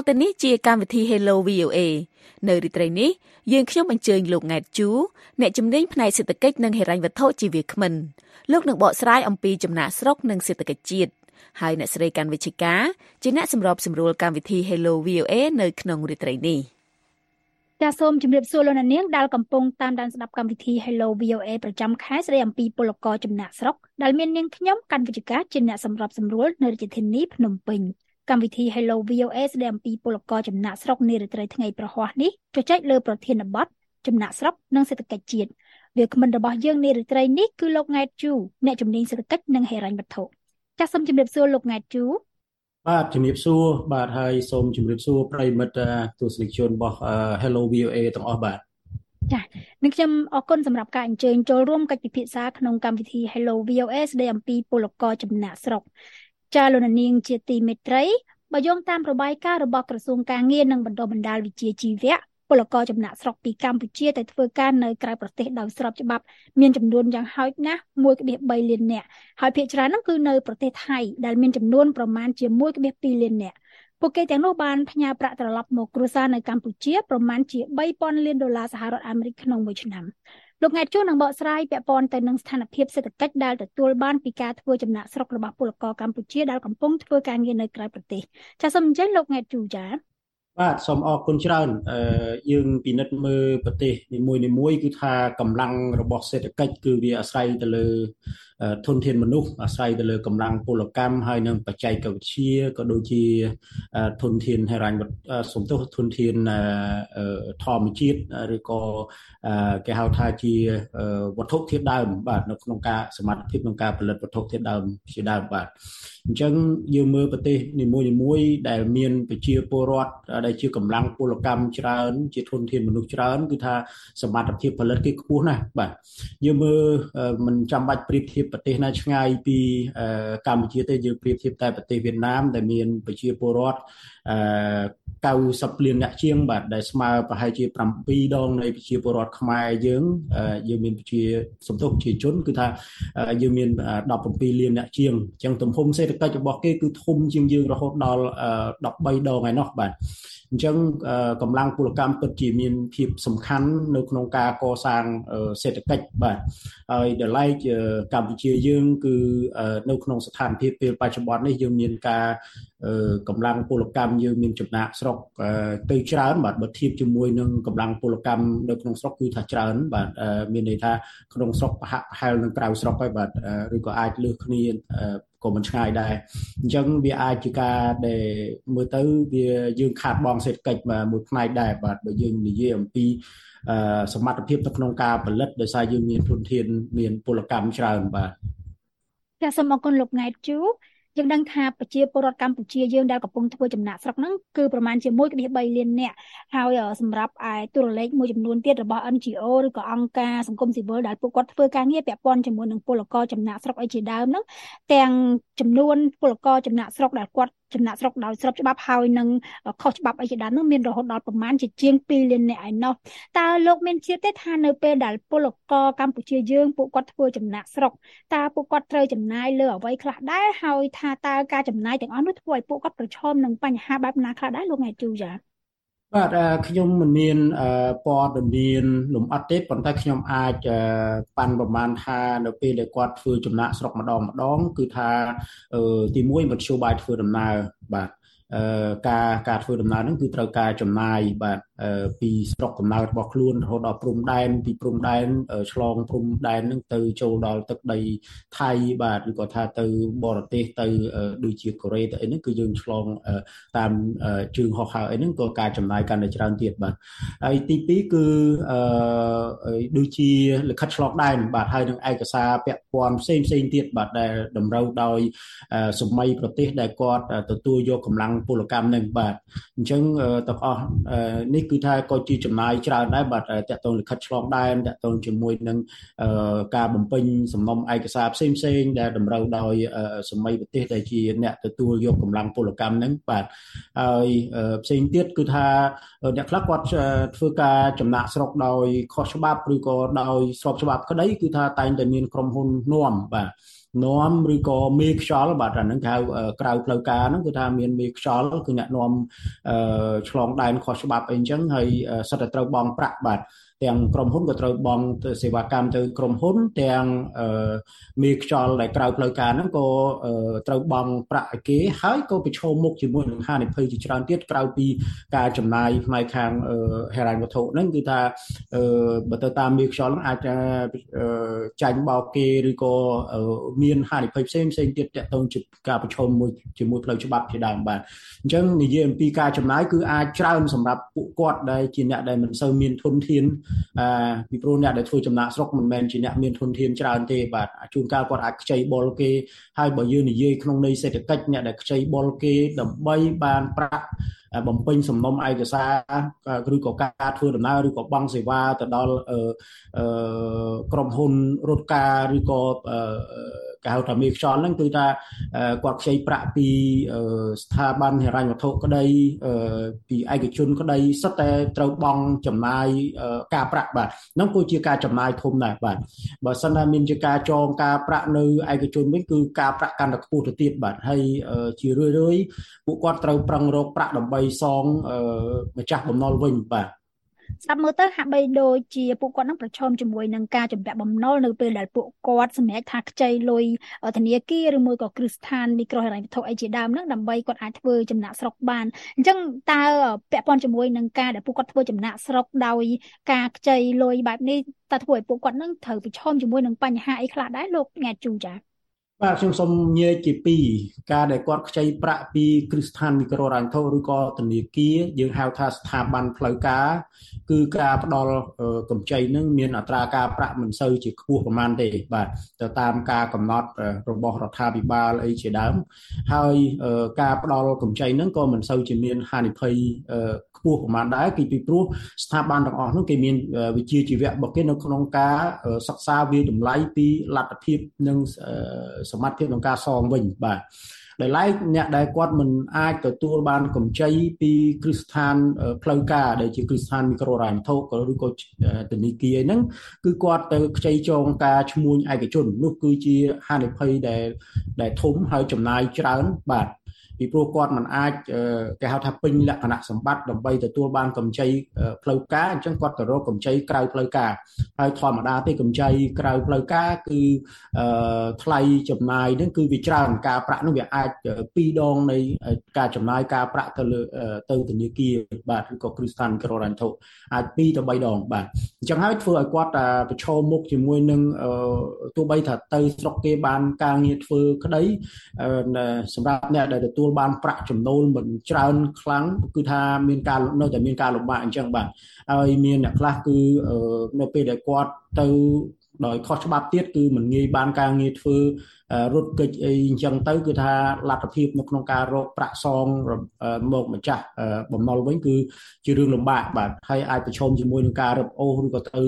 តទៅនេះជាកម្មវិធី Hello VOA នៅរាត្រីនេះយើងខ្ញុំអញ្ជើញលោកង៉ែតជូអ្នកជំនាញផ្នែកសេដ្ឋកិច្ចនិងហិរញ្ញវត្ថុជាវាគ្មិនលោកនឹងបកស្រាយអំពីចំណាក់ស្រុកនិងសេដ្ឋកិច្ចជាតិហើយអ្នកស្រីកាន់វិជ្ជការជាអ្នកសម្របសម្រួលកម្មវិធី Hello VOA នៅក្នុងរាត្រីនេះចាសសូមជម្រាបសួរលោកអ្នកនាងដែលកំពុងតាមដានស្ដាប់កម្មវិធី Hello VOA ប្រចាំខែស្ដីអំពីពលករចំណាក់ស្រុកដែលមាននាងខ្ញុំកាន់វិជ្ជការជាអ្នកសម្របសម្រួលនៅរាជធានីភ្នំពេញ កម្មវិធី Hello VOA ស្ដីអំពីពលករចំណាក់ស្រុកនារាត្រីថ្ងៃប្រហ័សនេះជជែកលើប្រធានបទចំណាក់ស្រុកនិងសេដ្ឋកិច្ចជាតិវាគ្មិនរបស់យើងនារាត្រីនេះគឺលោកង៉ែតជូអ្នកជំនាញសេដ្ឋកិច្ចនិងហិរញ្ញវត្ថុចាសសូមជម្រាបសួរលោកង៉ែតជូបាទជំរាបសួរបាទហើយសូមជម្រាបសួរប្រិមិត្តទស្សនិកជនរបស់ Hello VOA ទាំងអស់បាទចា៎នឹងខ្ញុំអរគុណសម្រាប់ការអញ្ជើញចូលរួមកិច្ចពិភាក្សាក្នុងកម្មវិធី Hello VOA ស្ដីអំពីពលករចំណាក់ស្រុក ចាលោកនាងជាទីមេត្រីបើយោងតាមរបាយការណ៍របស់ក្រសួងការងារនិងបណ្ដុះបណ្ដាលវិជ្ជាជីវៈពលករចំណាក់ស្រុកពីកម្ពុជាទៅធ្វើការនៅក្រៅប្រទេសដោយស្របច្បាប់មានចំនួនយ៉ាងហោចណាស់1.3លាននាក់ហើយភាគច្រើននោះគឺនៅប្រទេសថៃដែលមានចំនួនប្រមាណជា1.2លាននាក់ពួកគេទាំងនោះបានផ្ញើប្រាក់ត្រឡប់មកគ្រួសារនៅកម្ពុជាប្រមាណជា3000លានដុល្លារសហរដ្ឋអាមេរិកក្នុងមួយឆ្នាំ លោកង៉ែតជួននឹងបកស្រាយពាក់ព័ន្ធទៅនឹងស្ថានភាពសេដ្ឋកិច្ចដែលទទួលបានពីការធ្វើចំណាក់ស្រុករបស់ពលករកម្ពុជាដែលកំពុងធ្វើការងារនៅក្រៅប្រទេសចាសសូមអញ្ជើញលោកង៉ែតជូចាបាទសូមអរគុណច្រើនអឺយើងពិនិត្យមើលប្រទេសនីមួយៗគឺថាកម្លាំងរបស់សេដ្ឋកិច្ចគឺវាអាស្រ័យទៅលើធនធានមនុស្សអាស្រ័យទៅលើកម្លាំងពលកម្មហើយនិងបច្ចេកវិទ្យាក៏ដូចជាធនធានហិរញ្ញសំទោសធនធានធម្មជាតិឬក៏គេហៅថាជាវត្ថុធាតុដើមបាទនៅក្នុងការសមត្ថភាពក្នុងការផលិតវត្ថុធាតុដើមជាដើមបាទអញ្ចឹងយើងមើលប្រទេសនីមួយៗដែលមានប្រជាពលរដ្ឋដែលជាកម្លាំងពលកម្មច្រើន ជាធនធានមនុស្សច្រើនគឺថាសមត្ថភាពផលិតគេខ្ពស់ណាស់បាទយើងមើលមិនចាំបាច់ប្រៀបធៀបបប្រទេសណាឆ្ងាយពីកម្ពុជាទេយើងប្រៀបធៀបតែប្រទេសវៀតណាមដែលមានប្រជាពលរដ្ឋអឺ 90លានអ្នកជាងបាទដែលស្មើប្រហែលជា7ដងនៃប្រជាពលរដ្ឋខ្មែរយើងយើងមានប្រជាសំទុះប្រជាជនគឺថាយើងមាន17លានអ្នកជាងអញ្ចឹងទំហំសេដ្ឋកិច្ចរបស់គេគឺធំជាងយើងរហូតដល់13ដងឯណោះបាទអញ្ចឹងកម្លាំងពលកម្មពិតជាមានភាពសំខាន់នៅក្នុងការកសាងសេដ្ឋកិច្ចបាទហើយដល់ឡែកកម្ពុជាយើងគឺនៅក្នុងស្ថានភាពពេលបច្ចុប្បន្ននេះយើងមានការកម្លាំងពលកម្មយើងមានចំណាក់ស្រុកទៅច្រើនបាទបើធៀបជាមួយនឹងកម្លាំងពលកម្មនៅក្នុងស្រុកគឺថាច្រើនបាទមានន័យថាក្នុងស្រុកប្រហាក់ប្រហែលនឹងក្រៅស្រុកហើយបាទឬក៏អាចលើសគ្នាក៏មិនឆ្ងាយដែរអញ្ចឹងវាអាចជាការដែលមើលទៅវាយើងខាតបង់សេដ្ឋកិច្ចមួយផ្នែកដែរបាទបើយើងនិយាយអំពីសមត្ថភាពទៅក្នុងការផលិតដោយសារយើងមានធនធានមានពលកម្មច្រើនបាទចាសសូមអរគុណលោកណែតជូ យើងដឹងថាប្រជាពលរដ្ឋកម្ពុជាយើងដែលកំពុងធ្វើចំណាក់ស្រុកហ្នឹងគឺប្រមាណជា1.3លាននាក់ហើយសម្រាប់ឯទូរលេខមួយចំនួនទៀតរបស់ NGO ឬក៏អង្គការសង្គមស៊ីវិលដែលពួកគាត់ធ្វើការងារពាក់ព័ន្ធជាមួយនឹងពលករចំណាក់ស្រុកអីជាដើមហ្នឹងទាំងចំនួនពលករចំណាក់ស្រុកដែលគាត់ចំណាក់ស្រុកដោយស្របច្បាប់ហើយនឹងខុសច្បាប់អីជាដើមនោះមានរហូតដល់ប្រមាណជាជាង2លាននាក់ឯណោះតើលោកមានជឿទេថានៅពេលដែលពលករកម្ពុជាយើងពួកគាត់ធ្វើចំណាក់ស្រុកតើពួកគាត់ត្រូវចំណាយលើអ្វីខ្លះដែរហើយថាតើការចំណាយទាំងអស់នោះធ្វើឲ្យពួកគាត់ប្រឈមនឹងបញ្ហាបែបណាខ្លះដែរលោកង៉ែជូចា បាទខ្ញុំមិនមានព័ត៌មានលំអិតទេប៉ុន្តែខ្ញុំអាចប៉ាន់ប្រមាណថានៅពេលដែលគាត់ធ្វើចំណាក់ស្រុកម្ដងម្ដង គឺថាទី1មធ្យោបាយធ្វើដំណើរបាទការការធ្វើដំណើរហ្នឹងគឺត្រូវការចំណាយបាទពីស្រុកកំណើតរបស់ខ្លួនរហូតដល់ព្រំដែនពីព្រំដែនឆ្លងព្រំដែនហ្នឹងទៅចូលដល់ទឹកដីថៃបាទឬក៏ថាទៅបរទេសទៅដូចជាកូរ៉េទៅអីហ្នឹងគឺយើងឆ្លងតាមជើងហោះហើរអីហ្នឹងក៏ការចំណាយកាន់តែច្រើនទៀតបាទហើយទី2គឺអឺដូចជាលិខិតឆ្លងដែនបាទហើយនឹងឯកសារពាក់ព័ន្ធផ្សេងផ្សេងទៀតបាទដែលតម្រូវដោយសម័យប្រទេសដែលគាត់ទទួលយកកម្លាំងពលកម្មនឹងបាទអញ្ចឹងទាំងអស់នេះគឺថាក៏ជាចំណាយច្រើនដែរបាទតកតងលិខិតឆ្លងដែនតកតងជាមួយនឹងការបំពេញសំណុំឯកសារផ្សេងផ្សេងដែលតម្រូវដោយសម័យប្រទេសដែលជាអ្នកទទួលយកកម្លាំងពលកម្មនឹងបាទហើយផ្សេងទៀតគឺថាអ្នកខ្លះគាត់ធ្វើការចំណាក់ស្រុកដោយខុសច្បាប់ឬក៏ដោយស្របច្បាប់ក្តីគឺថាតែងតែមានក្រុមហ៊ុននាំបាទអនាំឬក៏មេខ្យល់បាទអាហ្នឹងគេហៅក្រៅផ្លូវការហ្នឹងគឺថាមានមេខ្យល់គឺអ្នកនាំឆ្លងដែនខុសច្បាប់អីអញ្ចឹងហើយសិតតែត្រូវបង់ប្រាក់បាទ ទាំងក្រុមហ៊ុនក៏ត្រូវបង់សេវាកម្មទៅក្រុមហ៊ុនទាំងមេខ្យល់ដែលក្រៅផ្លូវការហ្នឹងក៏ត្រូវបង់ប្រាក់ឲ្យគេហើយក៏ប្រឈមមុខជាមួយនឹងហានិភ័យជាច្រើនទៀតក្រៅពីការចំណាយផ្នែកខាងហិរញ្ញវត្ថុហ្នឹងគឺថាបើទៅតាមមេខ្យល់ហ្នឹងអាចចាញ់បោកគេឬក៏មានហានិភ័យផ្សេងផ្សេងទៀតតទៅជាការប្រឈមមួយជាមួយផ្លូវច្បាប់ជាដើមបាទអញ្ចឹងនិយាយអំពីការចំណាយគឺអាចច្រើនសម្រាប់ពួកគាត់ដែលជាអ្នកដែលមិនសូវមានធនធានអឺពីព្រោះអ្នកដែលធ្វើចំណាក់ស្រុកមិនមែនជាអ្នកមានធនធានច្រើនទេបាទជួនកាលគាត់អាចខ្ចីបុលគេហើយបើយើងនិយាយក្នុងន័យសេដ្ឋកិច្ចអ្នកដែលខ្ចីបុលគេដើម្បីបានប្រាក់បំពេញសំណុំឯកសារឬក៏ការធ្វើដំណើរឬក៏បង់សេវាទៅដល់ក្រុមហ៊ុនរត់ការឬក៏ គេហៅថាមេខ្យល់ហ្នឹងគឺថាគាត់ខ្ចីប្រាក់ពីស្ថាប័នហិរញ្ញវត្ថុក្តីពីឯកជនក្តីសិតតែត្រូវបង់ចំណាយការប្រាក់បាទហ្នឹងគឺជាការចំណាយធំដែរបាទបើសិនណាមានជាការចងការប្រាក់នៅឯកជនវិញគឺការប្រាក់កាន់តែខ្ពស់ទៅទៀតបាទហើយជារឿយរឿយពួកគាត់ត្រូវប្រឹងរកប្រាក់ដើម្បីសងម្ចាស់បំណុលវិញបាទ ស្ដាប់មើលទៅហាក់បីដូចជាពួកគាត់នឹងប្រឈមជាមួយនឹងការជំពាក់បំណុលនៅពេលដែលពួកគាត់សម្រេចថាខ្ចីលុយធនាគារឬមួយក៏គ្រឹះស្ថានមីក្រូហិរញ្ញវត្ថុអីជាដើមហ្នឹងដើម្បីគាត់អាចធ្វើចំណាក់ស្រុកបានអញ្ចឹងតើពាក់ព័ន្ធជាមួយនឹងការដែលពួកគាត់ធ្វើចំណាក់ស្រុកដោយការខ្ចីលុយបែបនេះតើធ្វើឲ្យពួកគាត់នឹងត្រូវប្រឈមជាមួយនឹងបញ្ហាអីខ្លះដែរលោកង៉ែជូចា៎ បាទខ្ញុំសូមនិយាយជា2ការដែលគាត់ខ្ចីប្រាក់ពីគ្រឹះស្ថានមីក្រូហិរញ្ញវត្ថុឬក៏ធនាគារយើងហៅថាស្ថាប័នផ្លូវការគឺការផ្ដល់កម្ចីនឹងមានអត្រាការប្រាក់មិនសូវជាខ្ពស់ប្រមាណទេបាទទៅតាមការកំណត់របស់រដ្ឋាភិបាលអីជាដើមហើយការផ្ដល់កម្ចីនឹងក៏មិនសូវជាមានហានិភ័យខ្ព ស់ប្រមាណដែរគឺពីព្រោះស្ថាប័នទាំងអស់នោះគេមានវិជ្ជាជីវៈរបស់គេនៅក្នុងការសិក្សាវាតម្លៃពីលទ្ធភាពនិងសមត្ថភាពក្នុងការសងវិញបាទដែលឡែកអ្នកដែលគាត់មិនអាចទទួលបានកម្ចីពីគ្រឹះស្ថានផ្លូវការដែលជាគ្រឹះស្ថានមីក្រូហិរញ្ញវត្ថុក៏ឬក៏ធនាគារហ្នឹងគឺគាត់ទៅខ្ចីចងការឈ្មួញឯកជននោះគឺជាហានិភ័យដែលដែលធំហើយចំណាយច្រើនបាទ ពីព្រោះគាត់មិនអាចគេហៅថាពេញលក្ខណៈសម្បត្តិដើម្បីទទួលបានកម្ចីផ្លូវការអញ្ចឹងគាត់ទៅរកកម្ចីក្រៅផ្លូវការហើយធម្មតាទេកម្ចីក្រៅផ្លូវការគឺថ្លៃចំណាយនឹងគឺវាច្រើនការប្រាក់នឹងវាអាច2ដងនៃការចំណាយការប្រាក់ទៅលើទៅធនាគារបាទឬក៏គ្រឹះស្ថានក្ររ៉ាន់ធុអាច2ទៅ3ដងបាទអញ្ចឹងហើយធ្វើឲ្យគាត់ប្រឈមមុខជាមួយនឹងទោះបីថាទៅស្រុកគេបានការងារធ្វើក្តីសម្រាប់អ្នកដែលទទួលទទួលបានប្រាក់ចំណូលមិនច្រើនខ្លាំងគឺថាមានការនៅតែមានការលំបាកអញ្ចឹងបាទហើយមានអ្នកខ្លះគឺនៅពេលដែលគាត់ទៅដោយខុសច្បាប់ទៀតគឺមិនងាយបានការងារធ្វើរត់គេចអីអញ្ចឹងទៅគឺថាលទ្ធភាពនៅក្នុងការរកប្រាក់សងមកម្ចាស់បំណុលវិញគឺជារឿងលំបាកបាទហើយអាចប្រឈមជាមួយនឹងការរឹបអូសឬក៏ទៅ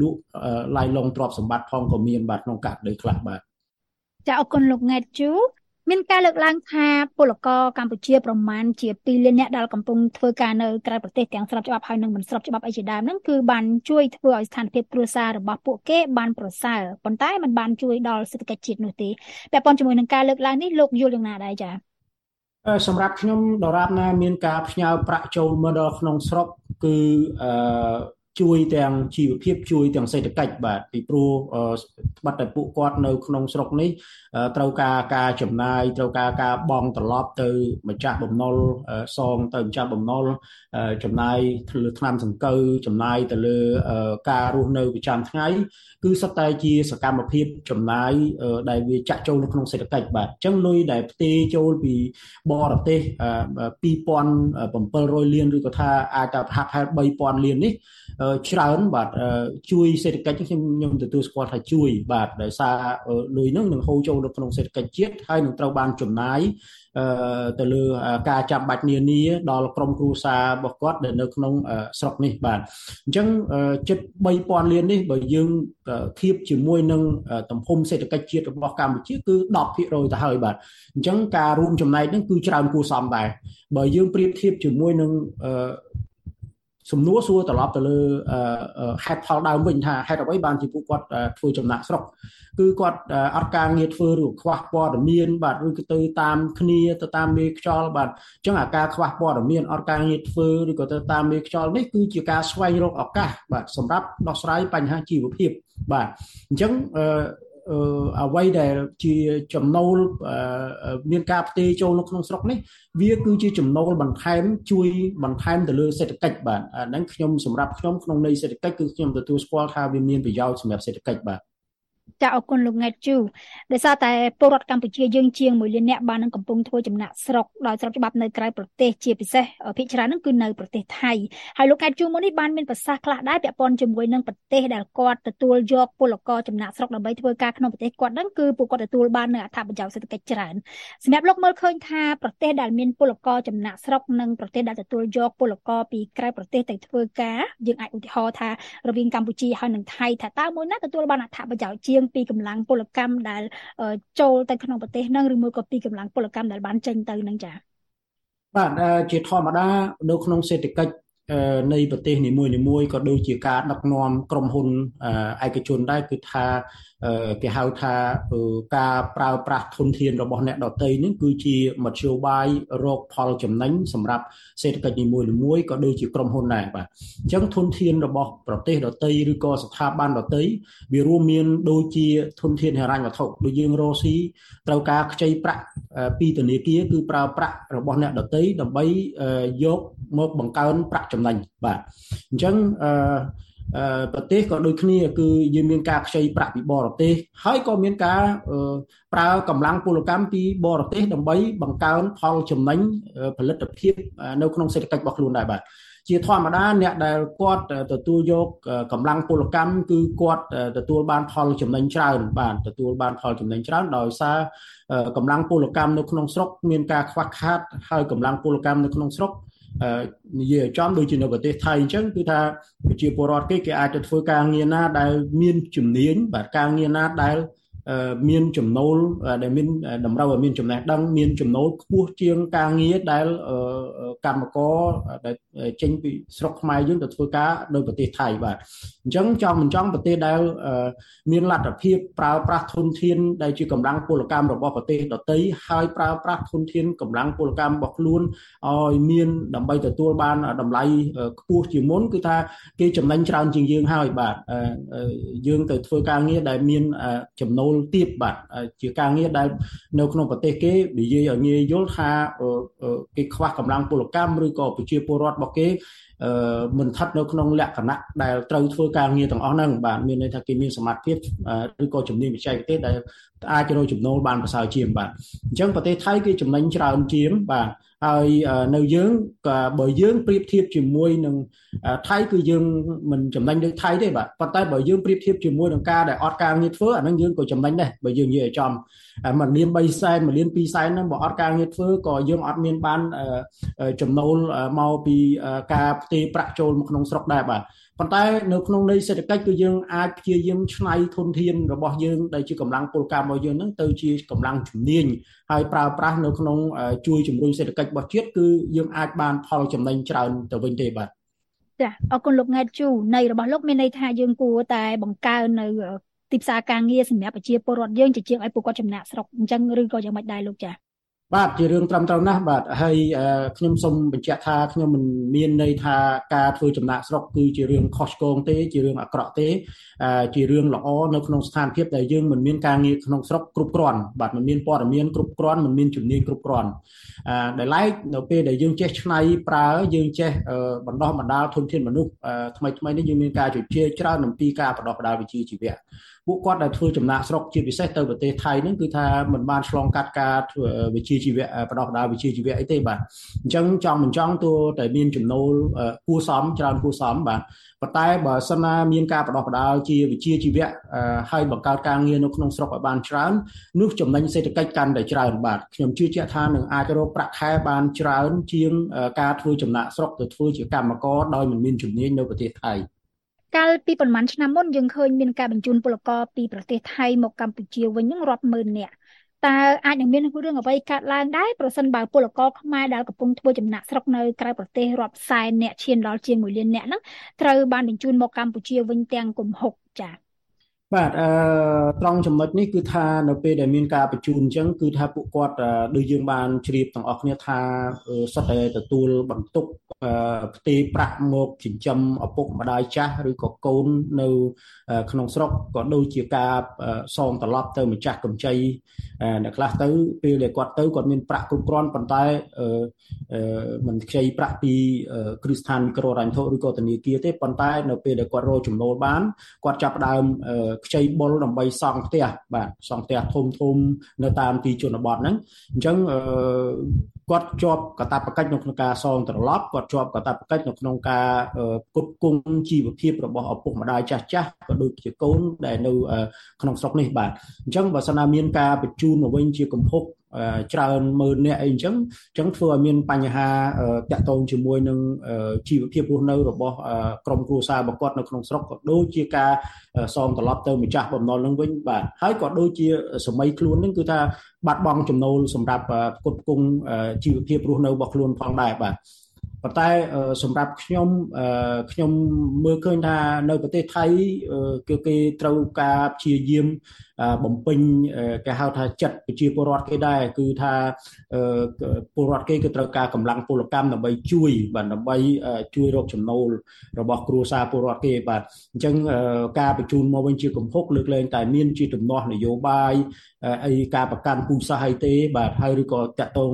លក់ឡាយឡងទ្រព្យសម្បត្តិផងក៏មានបាទក្នុងករណីខ្លះបាទចាអរគុណលោកង៉ែតជូ មានការលើកឡើងថាពលករកម្ពុជាប្រមាណជា2លានអ្នកដែលកំពុងធ្វើការនៅក្រៅប្រទេសទាំងស្របច្បាប់ហើយនិងមិនស្របច្បាប់អីជាដើមហ្នឹងគឺបានជួយធ្វើឲ្យស្ថានភាពគ្រួសាររបស់ពួកគេបានប្រសើរប៉ុន្តែมันបានជួយដល់សេដ្ឋកិច្ចជាតិនោះទេពាក់ព័ន្ធជាមួយនឹងការលើកឡើងនេះលោកយល់យ៉ាងណាដែរចា៎សម្រាប់ខ្ញុំដរាបណាមានការផ្ញើប្រាក់ចូលមកដល់ក្នុងស្រុកគឺអឺ ជួយទាំងជីវភាពជួយទាំងសេដ្ឋកិច្ចបាទពីព្រោះបាត់តែពួកគាត់នៅក្នុងស្រុកនេះត្រូវការការចំណាយត្រូវការការបង់ត្រឡប់ទៅម្ចាស់បំណុលសងទៅម្ចាស់បំណុលចំណាយលើថ្នាំសង្កូវចំណាយទៅលើការរស់នៅប្រចាំថ្ងៃគឺសុទ្ធតែជាសកម្មភាពចំណាយដែលវាចាក់ចូលនៅក្នុងសេដ្ឋកិច្ចបាទអញ្ចឹងលុយដែលផ្ទេរចូលពីបរទេស2700លានឬក៏ថាអាចតែហាក់ហេតុ3000លាននេះច្រើនបាទជួយសេដ្ឋកិច្ចខ្ញុំខ្ញុំទទួលស្គាល់ថាជួយបាទដោយសារលុយហ្នឹងនឹងហូរចូលនៅក្នុងសេដ្ឋកិច្ចជាតិហើយនឹងត្រូវបានចំណាយទៅលើការចាំបាច់នានាដល់ក្រុមគ្រួសាររបស់គាត់ដែលនៅក្នុងស្រុកនេះបាទអញ្ចឹងចិត្ត3000លាននេះបើយើងធៀបជាមួយនឹងទំហំសេដ្ឋកិច្ចជាតិរបស់កម្ពុជាគឺ10%ទៅហើយបាទអញ្ចឹងការរួមចំណែកនឹងគឺច្រើនគួរសមដែរបើយើងប្រៀបធៀបជាមួយនឹង សំណួរសួរត្រឡប់ទៅលើហេតុផលដើមវិញថាហេតុអ្វីបានជាពួកគាត់ធ្វើចំណាក់ស្រុកគឺគាត់អត់ការងារធ្វើឬខ្វះព័ត៌មានបាទឬក៏ទៅតាមគ្នាទៅតាមមេខ្យល់បាទអញ្ចឹងអាការខ្វះព័ត៌មានអត់ការងារធ្វើឬក៏ទៅតាមមេខ្យល់នេះគឺជាការស្វែងរកឱកាសបាទសម្រាប់ដោះស្រាយបញ្ហាជីវភាពបាទអញ្ចឹង អ្វីដែលជាចំណូលមានការផ្ទេរចូលនៅក្នុងស្រុកនេះវាគឺជាចំណូលបន្ថែមជួយបន្ថែមទៅលើសេដ្ឋកិច្ចបាទអាហ្នឹងខ្ញុំសម្រាប់ខ្ញុំក្នុងន័យសេដ្ឋកិច្ចគឺខ្ញុំទទួលស្គាល់ថាវាមានប្រយោជន៍សម្រាប់សេដ្ឋកិច្ចបាទ ចាអរគុណលោកង៉ែតជូដោយសារតែពលរដ្ឋកម្ពុជាយើងជាង1លាននាក់បាននឹងកំពុងធ្វើចំណាក់ស្រុកដោយស្របច្បាប់នៅក្រៅប្រទេសជាពិសេសភាគច្រើននឹងគឺនៅប្រទេសថៃហើយលោកង៉ែតជូមុននេះបានមានប្រសាសន៍ខ្លះដែរពាក់ព័ន្ធជាមួយនឹងប្រទេសដែលគាត់ទទួលយកពលករចំណាក់ស្រុកដើម្បីធ្វើការក្នុងប្រទេសគាត់នឹងគឺពួកគាត់ទទួលបាននូវអត្ថប្រយោជន៍សេដ្ឋកិច្ចច្រើនសម្រាប់លោកមើលឃើញថាប្រទេសដែលមានពលករចំណាក់ស្រុកនិងប្រទេសដែលទទួលយកពលករពីក្រៅប្រទេសទៅធ្វើការយើងអាចឧទាហរណ៍ថារវាងកម្ពុជាហើយនិងថៃថាតើមួយណាទទួលបានអត្ថប្រយោជន៍ជាងពីកម្លាំងពលកម្មដែលចូលទៅក្នុងប្រទេសហ្នឹងឬមួយក៏ពីកម្លាំងពលកម្មដែលបានចេញទៅហ្នឹងចា៎បាទជាធម្មតានៅក្នុងសេដ្ឋកិច្ចនៃប្រទេសនីមួយៗក៏ដូចជាការដឹកនាំក្រុមហ៊ុនឯកជនដែរគឺថា គេហៅថាការប្រើប្រាស់ធនធានរបស់អ្នកដទៃនេះគឺជាមធ្យោបាយរកផលចំណេញសម្រាប់សេដ្ឋកិច្ចនីមួយៗក៏ដូចជាក្រុមហ៊ុនដែរបាទអញ្ចឹងធនធានរបស់ប្រទេសដទៃឬក៏ស្ថាប័នដទៃវារួមមានដូចជាធនធានហិរញ្ញវត្ថុដូចយើងរកស៊ីត្រូវការខ្ចីប្រាក់ពីធនាគារគឺប្រើប្រាក់របស់អ្នកដទៃដើម្បីយកមកបង្កើនប្រាក់ចំណេញបាទអញ្ចឹងអឺ ប្រទេសក៏ដូចគ្នាគឺយើងមានការខ្ចីប្រាក់ពីបរទេសហើយក៏មានការប្រើកម្លាំងពលកម្មពីបរទេសដើម្បីបង្កើនផលចំណេញផលិតភាពនៅក្នុងសេដ្ឋកិច្ចរបស់ខ្លួនដែរបាទជាធម្មតាអ្នកដែលគាត់ទទួលយកកម្លាំងពលកម្មគឺគាត់ទទួលបានផលចំណេញច្រើនបាទទទួលបានផលចំណេញច្រើនដោយសារកម្លាំងពលកម្មនៅក្នុងស្រុកមានការខ្វះខាតហើយកម្លាំងពលកម្មនៅក្នុងស្រុក និយាយចំដូចជានៅប្រទេសថៃអញ្ចឹងគឺថាប្រជាពលរដ្ឋគេគេអាចទៅធ្វើការងារណាដែលមានជំនាញបាទការងារណាដែល មានចំណូលដែលមានតម្រូវឲ្យមានចំណេះដឹងមានចំណូលខ្ពស់ជាងការងារដែលកម្មករដែលចេញពីស្រុកខ្មែរយើងទៅធ្វើការនៅប្រទេសថៃបាទអញ្ចឹងចង់មិនចង់ប្រទេសដែលមានលទ្ធភាពប្រើប្រាស់ធនធានដែលជាកម្លាំងពលកម្មរបស់ប្រទេសដទៃហើយប្រើប្រាស់ធនធានកម្លាំងពលកម្មរបស់ខ្លួនឲ្យមានដើម្បីទទួលបានតម្លៃខ្ពស់ជាងមុនគឺថាគេចំណេញច្រើនជាងយើងហើយបាទយើងទៅធ្វើការងារដែលមានចំណូលទាបបាទជាការងារដែលនៅក្នុងប្រទេសគេនិយាយឲ្យងាយយល់ថាគេខ្វះកម្លាំងពលកម្មឬក៏ប្រជាពលរដ្ឋរបស់គេអឺ មិនស្ថិតនៅក្នុងលក្ខណៈដែលត្រូវធ្វើការងារទាំងអស់ហ្នឹងបាទមានន័យថាគេមានសមត្ថភាពឬក៏ជំនាញបច្ចេកទេសដែលអាចរកចំណូលបានប្រសើរជាងបាទអញ្ចឹងប្រទេសថៃគេចំណេញច្រើនជាងបាទហើយនៅយើងក៏បើយើងប្រៀបធៀបជាមួយនឹងថៃគឺយើងមិនចំណេញដូចថៃទេបាទប៉ុន្តែបើយើងប្រៀបធៀបជាមួយនឹងការដែលអត់ការងារធ្វើអានឹងយើងក៏ចំណេញដែរបើយើងនិយាយឲ្យចំមួយលាន3សែនមួយលាន2សែនហ្នឹងបើអត់ការងារធ្វើក៏យើងអត់មានបានចំណូលមកពីការផ្ទេរប្រាក់ចូលមកក្នុងស្រុកដែរបាទប៉ុន្តែនៅក្នុងន័យសេដ្ឋកិច្ចគឺយើងអាចព្យាយាមឆ្នៃធនធានរបស់យើងដែលជាកម្លាំងពលកម្មរបស់យើងហ្នឹងទៅជាកម្លាំងជំនាញហើយប្រើប្រាស់នៅក្នុងជួយជំរុញសេដ្ឋកិច្ចរបស់ជាតិគឺយើងអាចបានផលចំណេញច្រើនទៅវិញទេបាទចាអរគុណលោកង៉ែតជូនៃរបស់លោកមានន័យថាយើងគួរតែបង្កើននៅទីផ្សារការងារសម្រាប់ប្រជាពលរដ្ឋយើងជាជាងឲ្យពួកគាត់ចំណាក់ស្រុកអញ្ចឹងឬក៏យ៉ាងម៉េចដែរលោកចា បាទជារឿងត្រឹមត្រូវណាស់បាទហើយខ្ញុំសូមបញ្ជាក់ថាខ្ញុំមិនមានន័យថាការធ្វើចំណាក់ស្រុកគឺជារឿងខុសឆ្គងទេជារឿងអាក្រក់ទេជារឿងល្អនៅក្នុងស្ថានភាពដែលយើងមិនមានការងារក្នុងស្រុកគ្រប់គ្រាន់បាទមិនមានព័ត៌មានគ្រប់គ្រាន់មិនមានជំនាញគ្រប់គ្រាន់ដែលឡែកនៅពេលដែលយើងចេះឆ្នៃប្រើយើងចេះបណ្ដោះបណ្ដាលធនធានមនុស្សថ្មីថ្មីនេះយើងមានការជជែកច្រើនអំពីការបណ្ដោះបណ្ដាលវិជ្ជាជីវៈ ពួកគាត់ដែលធ្វើចំណាក់ស្រុកជាពិសេសទៅប្រទេសថៃហ្នឹងគឺថាมันបានឆ្លងកាត់ការធ្វើវិជ្ជាជីវៈបដោះបដាវិជ្ជាជីវៈអីទេបាទអញ្ចឹងចង់មិនចង់ទោះតែមានចំណូលគួសមច្រើនគួសមបាទប៉ុន្តែបើសិនណាមានការបដោះបដាជាវិជ្ជាជីវៈហើយបង្កើតការងារនៅក្នុងស្រុកឲ្យបានច្រើននោះចំណេញសេដ្ឋកិច្ចកាន់តែច្រើនបាទខ្ញុំជឿជាក់ថានឹងអាចរកប្រាក់ខែបានច្រើនជាងការធ្វើចំណាក់ស្រុកទៅធ្វើជាកម្មករដោយមិនមានជំនាញនៅប្រទេសថៃ កាលពីប្រហែលឆ្នាំមុនយើងឃើញមានការបញ្ជូនពលករពីប្រទេសថៃមកកម្ពុជាវិញនឹងរាប់ម៉ឺននាក់តើអាចនឹងមានរឿងអ្វីកើតឡើងដែរប្រសិនបើពលករខ្មែរដែលកំពុងធ្វើចំណាក់ស្រុកនៅក្រៅប្រទេសរាប់សែនអ្នកឈានដល់ជាង1លានអ្នកហ្នឹងត្រូវបានបញ្ជូនមកកម្ពុជាវិញទាំងគំហុកចា៎ បាទអឺត្រង់ចំណុចនេះគឺថានៅពេលដែលមានការបញ្ជូនអញ្ចឹងគឺថាពួកគាត់ដូចយើងបានជ្រាបទាំងអស់គ្នាថាសុទ្ធតែទទួលបន្ទុកផ្ទេរប្រាក់មកចិញ្ចឹមឪពុកម្ដាយចាស់ឬក៏កូននៅក្នុងស្រុកក៏ដូចជាការសងត្រឡប់ទៅម្ចាស់កម្ចីអ្នកខ្លះទៅពេលដែលគាត់ទៅគាត់មានប្រាក់គ្រប់គ្រាន់ប៉ុន្តែមិនខ្ចីប្រាក់ពីគ្រឹះស្ថានមីក្រូហិរញ្ញវត្ថុឬក៏ធនាគារទេប៉ុន្តែនៅពេលដែលគាត់រកចំណូលបានគាត់ចាប់ផ្ដើមខ្ចីបុលដើម្បីសង់ផ្ទះបាទសង់ផ្ទះធំធំនៅតាមទីជនបទហ្នឹងអញ្ចឹងគាត់ជាប់កតាបកិច្ចនៅក្នុងការសងត្រឡប់គាត់ជាប់កតាបកិច្ចនៅក្នុងការផ្គត់ផ្គង់ជីវភាពរបស់ឪពុកម្ដាយចាស់ចាស់ក៏ដូចជាកូនដែលនៅក្នុងស្រុកនេះបាទអញ្ចឹងបើសិនណាមានការបញ្ជូនមកវិញជាកំហុក ច្រើនម៉ឺនអ្នកអីអញ្ចឹងអញ្ចឹងធ្វើឲ្យមានបញ្ហាតាក់ទងជាមួយនឹងជីវភាពរស់នៅរបស់ក្រុមគ្រួសាររបស់គាត់នៅក្នុងស្រុកក៏ដូចជាការសងត្រឡប់ទៅម្ចាស់បំណុលនឹងវិញបាទហើយក៏ដូចជាសម័យខ្លួននឹងគឺថាបាត់បង់ចំណូលសម្រាប់ផ្គត់ផ្គង់ជីវភាពរស់នៅរបស់ខ្លួនផងដែរបាទប៉ុន្តែសម្រាប់ខ្ញុំខ្ញុំមើលឃើញថានៅប្រទេសថៃគឺគេត្រូវការព្យាយាមបំពេញគេហៅថាចិត្តប្រជាពលរដ្ឋគេដែរគឺថាពលរដ្ឋគេគឺត្រូវការកម្លាំងពលកម្មដើម្បីជួយបាទដើម្បីជួយរកចំណូលរបស់គ្រួសារពលរដ្ឋគេបាទអញ្ចឹងការបញ្ជូនមកវិញជាកំហុកលើកលែងតែមានជាទំនាស់នយោបាយអីការប្រកាន់ពូជសាសន៍អីទេបាទហើយឬក៏តាក់ទង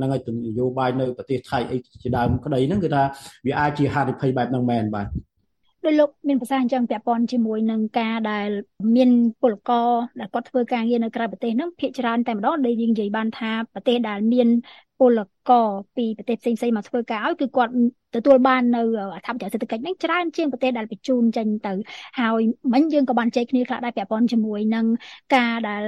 នឹងឲ្យនយោបាយនៅប្រទេសថៃអីជាដើមក្តីហ្នឹងគឺថាវាអាចជាហានិភ័យបែបហ្នឹងមែនបាទ ដោយលោកមានប្រសាសន៍អញ្ចឹងពាក់ព័ន្ធជាមួយនឹងការដែលមានពលករដែលគាត់ធ្វើការងារនៅក្រៅប្រទេសហ្នឹងភាគច្រើនតែម្ដងដែលយើងនិយាយបានថាប្រទេសដែលមាន ពលករពីប្រទេសផ្សេងៗមកធ្វើការឲ្យគឺគាត់ទទួលបាននៅអត្ថប្រយោជន៍សេដ្ឋកិច្ចហ្នឹងច្រើនជាងប្រទេសដែលបញ្ជូនចេញទៅហើយមិញយើងក៏បានចែកគ្នាខ្លះដែរពាក់ព័ន្ធជាមួយនឹងការដែល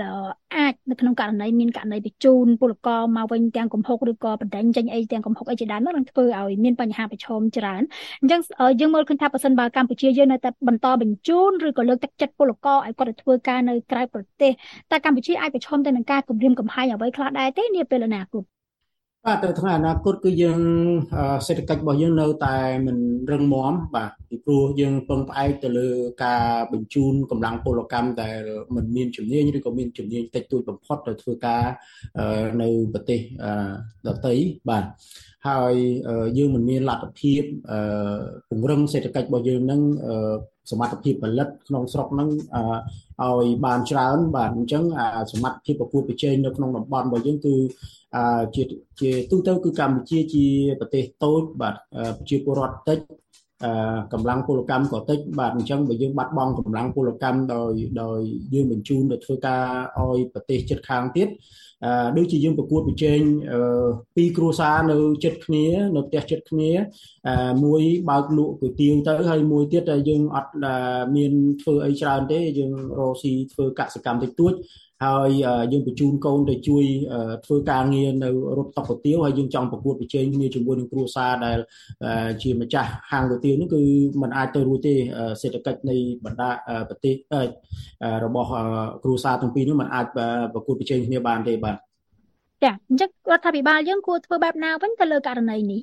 អាចនៅក្នុងករណីមានករណីបញ្ជូនពលករមកវិញទាំងកំហុកឬក៏បណ្ដឹងចេញអីទាំងកំហុកអីជាដើមនោះនឹងធ្វើឲ្យមានបញ្ហាប្រឈមច្រើនអញ្ចឹងយើងមើលឃើញថាបើសិនបើកម្ពុជាយើងនៅតែបន្តបញ្ជូនឬក៏លើកទឹកចិត្តពលករឲ្យគាត់ទៅធ្វើការនៅក្រៅប្រទេសតែកម្ពុជាអាចប្រឈមទៅនឹងការគំរាមកំហែងអ្វីខ្លះដែរទេនាពេលអនាគត បាទទៅថ្ងៃអនាគតគឺយើងសេដ្ឋកិច្ចរបស់យើងនៅតែមិនរឹងមាំបាទពីព្រោះយើងពឹងផ្អែកទៅលើការបញ្ជូនកម្លាំងពលកម្មដែលមិនមានជំនាញឬក៏មានជំនាញតិចតួចបំផុតទៅធ្វើការនៅប្រទេសដទៃបាទហើយយើងមិនមានលទ្ធភាពពង្រឹងសេដ្ឋកិច្ចរបស់យើងនឹងសមត្ថភាពផលិតក្នុងស្រុកហ្នឹងឲ្យបានច្រើនបាទអញ្ចឹងសមត្ថភាពប្រកួតប្រជែងនៅក្នុងតំបន់របស់យើងគឺ ជាជាទូទៅគឺកម្ពុជាជាប្រទេសតូចបាទប្រជាពលរដ្ឋតិចកម្លាំងពលកម្មក៏តិចបាទអញ្ចឹងបើយើងបាត់បង់កម្លាំងពលកម្មដោយដោយយើងបញ្ជូនទៅធ្វើការឲ្យប្រទេសជិតខាងទៀតអឺដូចជាយើងប្រកួតប្រជែងពីរគ្រួសារនៅចិត្តគ្នានៅផ្ទះចិត្តគ្នាអឺមួយបើកលក់គុយទាវទៅហើយមួយទៀតយើងអត់មានធ្វើអីច្រើនទេយើងរកស៊ីធ្វើកសិកម្មតិចតួច ហើយយើងបញ្ជូនកូនទៅជួយធ្វើការងារនៅរត់តុកគុទាវហើយយើងចង់ប្រកួតប្រជែងគ្នាជាមួយនឹងគ្រួសារដែលជាម្ចាស់ហាងគុទាវនោះគឺมันអាចទៅរួចទេសេដ្ឋកិច្ចនៃបណ្ដាប្រទេសរបស់គ្រួសារទាំងពីរនេះมันអាចប្រកួតប្រជែងគ្នាបានទេបាទចាអញ្ចឹងរដ្ឋាភិបាលយើងគួរធ្វើបែបណាវិញទៅលើករណីនេះ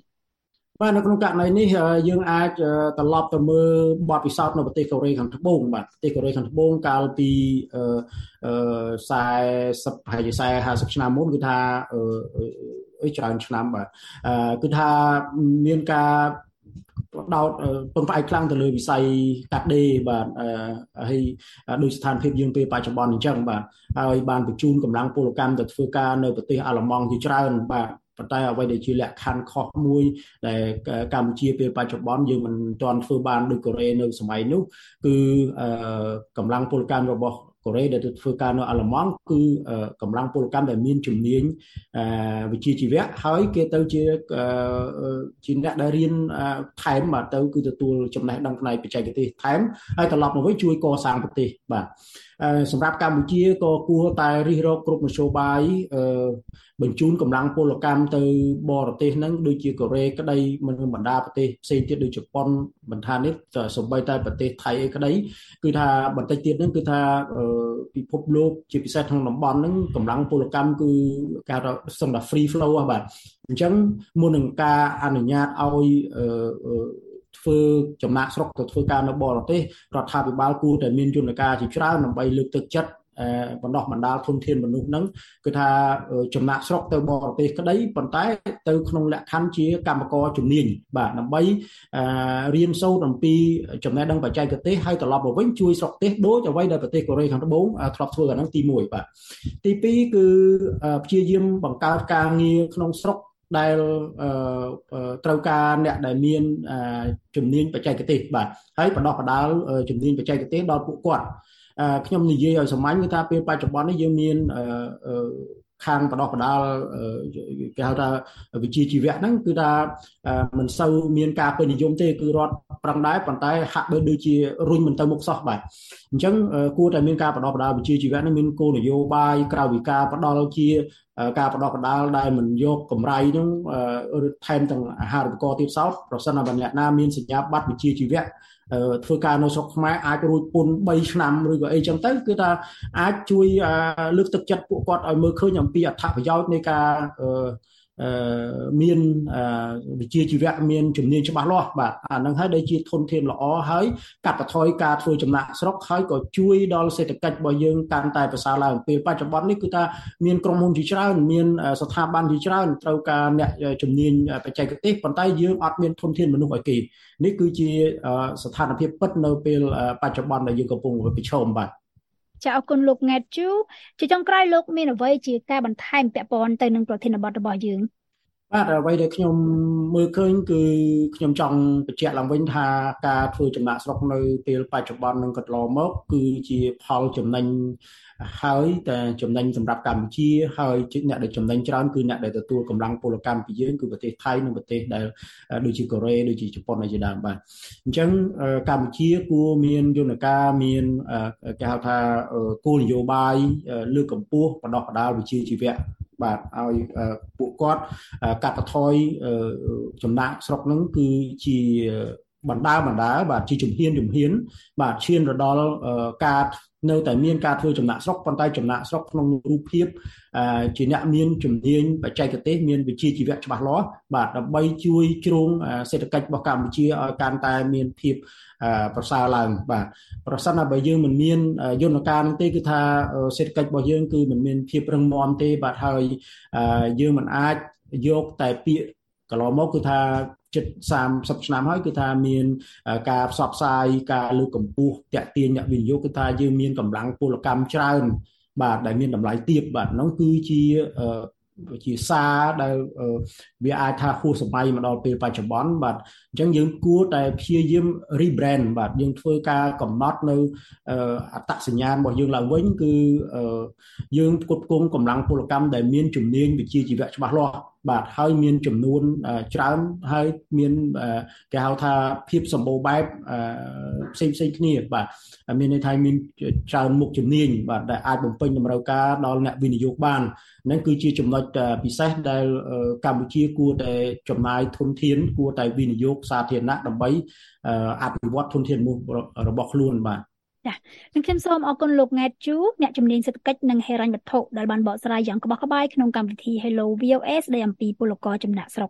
បាទនៅក្នុងករណីនេះយើងអាចត្រឡប់ទៅមើលបទពិសោធន៍នៅប្រទេសកូរ៉េខាងត្បូងបាទប្រទេសកូរ៉េខាងត្បូងកាលពីអឺ40ប្រហែលជា40 50ឆ្នាំមុនគឺថាអឺច្រើនឆ្នាំបាទគឺថាមានការដោតពឹងផ្អែកខ្លាំងទៅលើវិស័យកាត់ដេរបាទហើយដោយស្ថានភាពយើងពេលបច្ចុប្បន្នអញ្ចឹងបាទហើយបានបញ្ជូនកម្លាំងពលកម្មទៅធ្វើការនៅប្រទេសអាល្លឺម៉ង់ជាច្រើនបាទ ប៉ុន្តែអ្វីដែលជាលក្ខខណ្ឌខុសមួយដែលកម្ពុជាពេលបច្ចុប្បន្នយើងមិនទាន់ធ្វើបានដូចកូរ៉េនៅសម័យនោះគឺកម្លាំងពលកម្មរបស់កូរ៉េដែលទៅធ្វើការនៅអាល្លឺម៉ង់គឺកម្លាំងពលកម្មដែលមានជំនាញវិជ្ជាជីវៈហើយគេទៅជាជាអ្នកដែលរៀនថែមបាទទៅគឺទទួលចំណេះដឹងផ្នែកបច្ចេកទេសថែមហើយត្រឡប់មកវិញជួយកសាងប្រទេសបាទ សម្រាប់កម្ពុជាក៏គួរតែរិះរកគ្រប់មធ្យោបាយបញ្ជូនកម្លាំងពលកម្មទៅបរទេសហ្នឹងដូចជាកូរ៉េក្តីមិនបណ្ដាប្រទេសផ្សេងទៀតដូចជប៉ុនមិនថានេះសូម្បីតែប្រទេសថៃអីក្តីគឺថាបន្តិចទៀតហ្នឹងគឺថាពិភពលោកជាពិសេសក្នុងតំបន់ហ្នឹងកម្លាំងពលកម្មគឺគេហៅថាសំដៅ free flow ហ៎បាទអញ្ចឹងមុននឹងការអនុញ្ញាតឲ្យ ធ្វើចំណាក់ស្រុកទៅធ្វើការនៅបរទេសរដ្ឋាភិបាលគួរតែមានយន្តការជាច្រើនដើម្បីលើកទឹកចិត្តបណ្ដោះបណ្ដាលធនធានមនុស្សហ្នឹងគឺថាចំណាក់ស្រុកទៅបរទេសក្តីប៉ុន្តែទៅក្នុងលក្ខខណ្ឌជាកម្មករជំនាញបាទដើម្បីរៀនសូត្រអំពីចំណេះដឹងបច្ចេកទេសហើយត្រឡប់មកវិញជួយស្រុកទេសដូចអ្វីដែលប្រទេសកូរ៉េខាងត្បូងធ្លាប់ធ្វើអាហ្នឹងទី1បាទទី2គឺព្យាយាមបង្កើតការងារក្នុងស្រុក ដែលត្រូវការអ្នកដែលមានជំនាញបច្ចេកទេសបាទហើយបណ្ដោះបណ្ដាលជំនាញបច្ចេកទេសដល់ពួកគាត់ខ្ញុំនិយាយឲ្យសាមញ្ញគឺថាពេលបច្ចុប្បន្ននេះយើងមានខាងបដោះបដាលគេហៅថាវិជាជីវៈហ្នឹងគឺថាមិនសូវមានការពេញនិយមទេគឺរដ្ឋ ប្រឹងដែរប៉ុន្តែហាក់បីដូចជារុញមិនទៅមុខសោះបាទអញ្ចឹងគួរតែមានការបដោះបដាលវិជាជីវៈហ្នឹងមានគោលនយោបាយក្រៅពីការផ្ដល់ជាការបដោះបដាលដែលមិនយកកម្រៃហ្នឹងថែមទាំងអាហារូបករណ៍ទៀតសោតប្រសិនបើអ្នកណាមានសញ្ញាបត្រវិជាជីវៈធ្វើការនៅស្រុកខ្មែរអាចរួចពន្ធ3ឆ្នាំឬក៏អីចឹងទៅគឺថាអាចជួយលើកទឹកចិត្តពួកគាត់ឲ្យមើលឃើញអំពីអត្ថប្រយោជន៍នៃការ មានវិជាជីវៈមានជំនាញច្បាស់លាស់បាទអានឹងហើយដែលជាធនធានល្អហើយកាត់បន្ថយការធ្វើចំណាក់ស្រុកហើយក៏ជួយដល់សេដ្ឋកិច្ចរបស់យើងកាន់តែប្រសើរឡើងពេលបច្ចុប្បន្ននេះគឺថាមានក្រុមហ៊ុនជាច្រើនមានស្ថាប័នជាច្រើនត្រូវការអ្នកជំនាញបច្ចេកទេសប៉ុន្តែយើងអត់មានធនធានមនុស្សឲ្យគេនេះគឺជាស្ថានភាពពិតនៅពេលបច្ចុប្បន្នដែលយើងកំពុងប្រឈមបាទ ចាអរគុណលោកង៉ែតជូជាចុងក្រោយលោកមានអ្វីជាការបន្ថែមពាក់ព័ន្ធទៅនឹងប្រធានបទរបស់យើង បាទអ្វីដែលខ្ញុំមើលឃើញគឺខ្ញុំចង់បញ្ជាក់ឡើងវិញថាការធ្វើចំណាក់ស្រុកនៅពេលបច្ចុប្បន្ននិងកន្លងមក គឺជាផលចំណេញហើយតែចំណេញសម្រាប់កម្ពុជាហើយអ្នកដែលចំណេញច្រើនគឺអ្នកដែលទទួលកម្លាំងពលកម្មពីយើងគឺប្រទេសថៃនិងប្រទេសដែលដូចជាកូរ៉េដូចជាជប៉ុនឯជាដើមបាទអញ្ចឹងកម្ពុជាគួរមានយន្តការមានគេហៅថាគោលនយោបាយលើកកម្ពស់បណ្ដោះបណ្ដាលវិជ្ជាជីវៈ បាទឲ្យពួកគាត់កាត់បន្ថយចំណាក់ស្រុកហ្នឹងគឺជាបណ្ដាបណ្ដាបាទជាជំហានជំហាន បាទឈានទៅដល់ការ នៅតែមានការធ្វើចំណាក់ស្រុកប៉ុន្តែចំណាក់ស្រុកក្នុងរូបភាពជាអ្នកមានជំនាញបច្ចេកទេសមានវិជ្ជាជីវៈច្បាស់លាស់បាទដើម្បីជួយជ្រោងសេដ្ឋកិច្ចរបស់កម្ពុជាឲ្យកាន់តែមានភាពប្រសើរឡើងបាទប្រសិនបើយើងមិនមានយន្តការនោះទេគឺថាសេដ្ឋកិច្ចរបស់យើងគឺមិនមានភាពរឹងមាំទេបាទហើយយើងមិនអាចយកតែពាក្យកន្លងមកគឺថា ជិត30ឆ្នាំហើយគឺថាមានការផ្សព្វផ្សាយការលើកកម្ពស់តាក់ទាញអ្នកវិនិយោគគឺថាយើងមានកម្លាំងពលកម្មច្រើន បាទដែលមានតម្លៃទាបបាទនោះគឺជាជាសារដែលវាអាចថាហួសសម័យមកដល់ពេលបច្ចុប្បន្នបាទអញ្ចឹងយើងគួរតែព្យាយាម rebrand បាទយើងធ្វើការកំណត់នៅអត្តសញ្ញាណរបស់យើងឡើងវិញគឺយើងផ្គត់ផ្គង់កម្លាំងពលកម្មដែលមានជំនាញវិជ្ជាជីវៈច្បាស់លាស់បាទហើយមានចំនួនច្រើនហើយមានគេហៅថាភាពសម្បូរបែបផ្សេងផ្សេងគ្នាបាទមានន័យថាមានច្រើនមុខជំនាញបាទដែលអាចបំពេញតម្រូវការដល់អ្នកវិនិយោគបានហ្នឹងគឺជាចំណុចពិសេសដែលកម្ពុជាគួរតែចំណាយធនធានគួរតែវិនិយោគសាធារណៈដើម្បីអភិវឌ្ឍធនធានមនុស្សរបស់ខ្លួនបាទចានឹងខ្ញុំសូមអរគុណលោកង៉ែតជូអ្នកជំនាញសេដ្ឋកិច្ចនិងហិរញ្ញវត្ថុដែលបានបកស្រាយយ៉ាងក្បោះក្បាយក្នុងកម្មវិធី Hello VOS ស្ដីអំពីពលករចំណាក់ស្រុក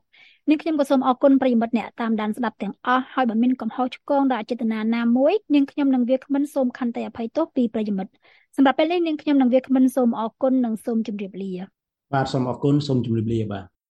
នេះខ្ញុំក៏សូមអរគុណប្រិយមិត្តអ្នកតាមដានស្ដាប់ទាំងអស់ហើយបើមានកំហុសឆ្គងដោយអចេតនាណាមួយនាងខ្ញុំនឹងវាគ្មិនសូមខន្តីអភ័យទោសពីប្រិយមិត្តសម្រាប់ពេលនេះនាងខ្ញុំនឹងវាគ្មិនសូមអរគុណនិងសូមជម្រាបលាបាទសូមអរគុណសូមជម្រាបលាបាទ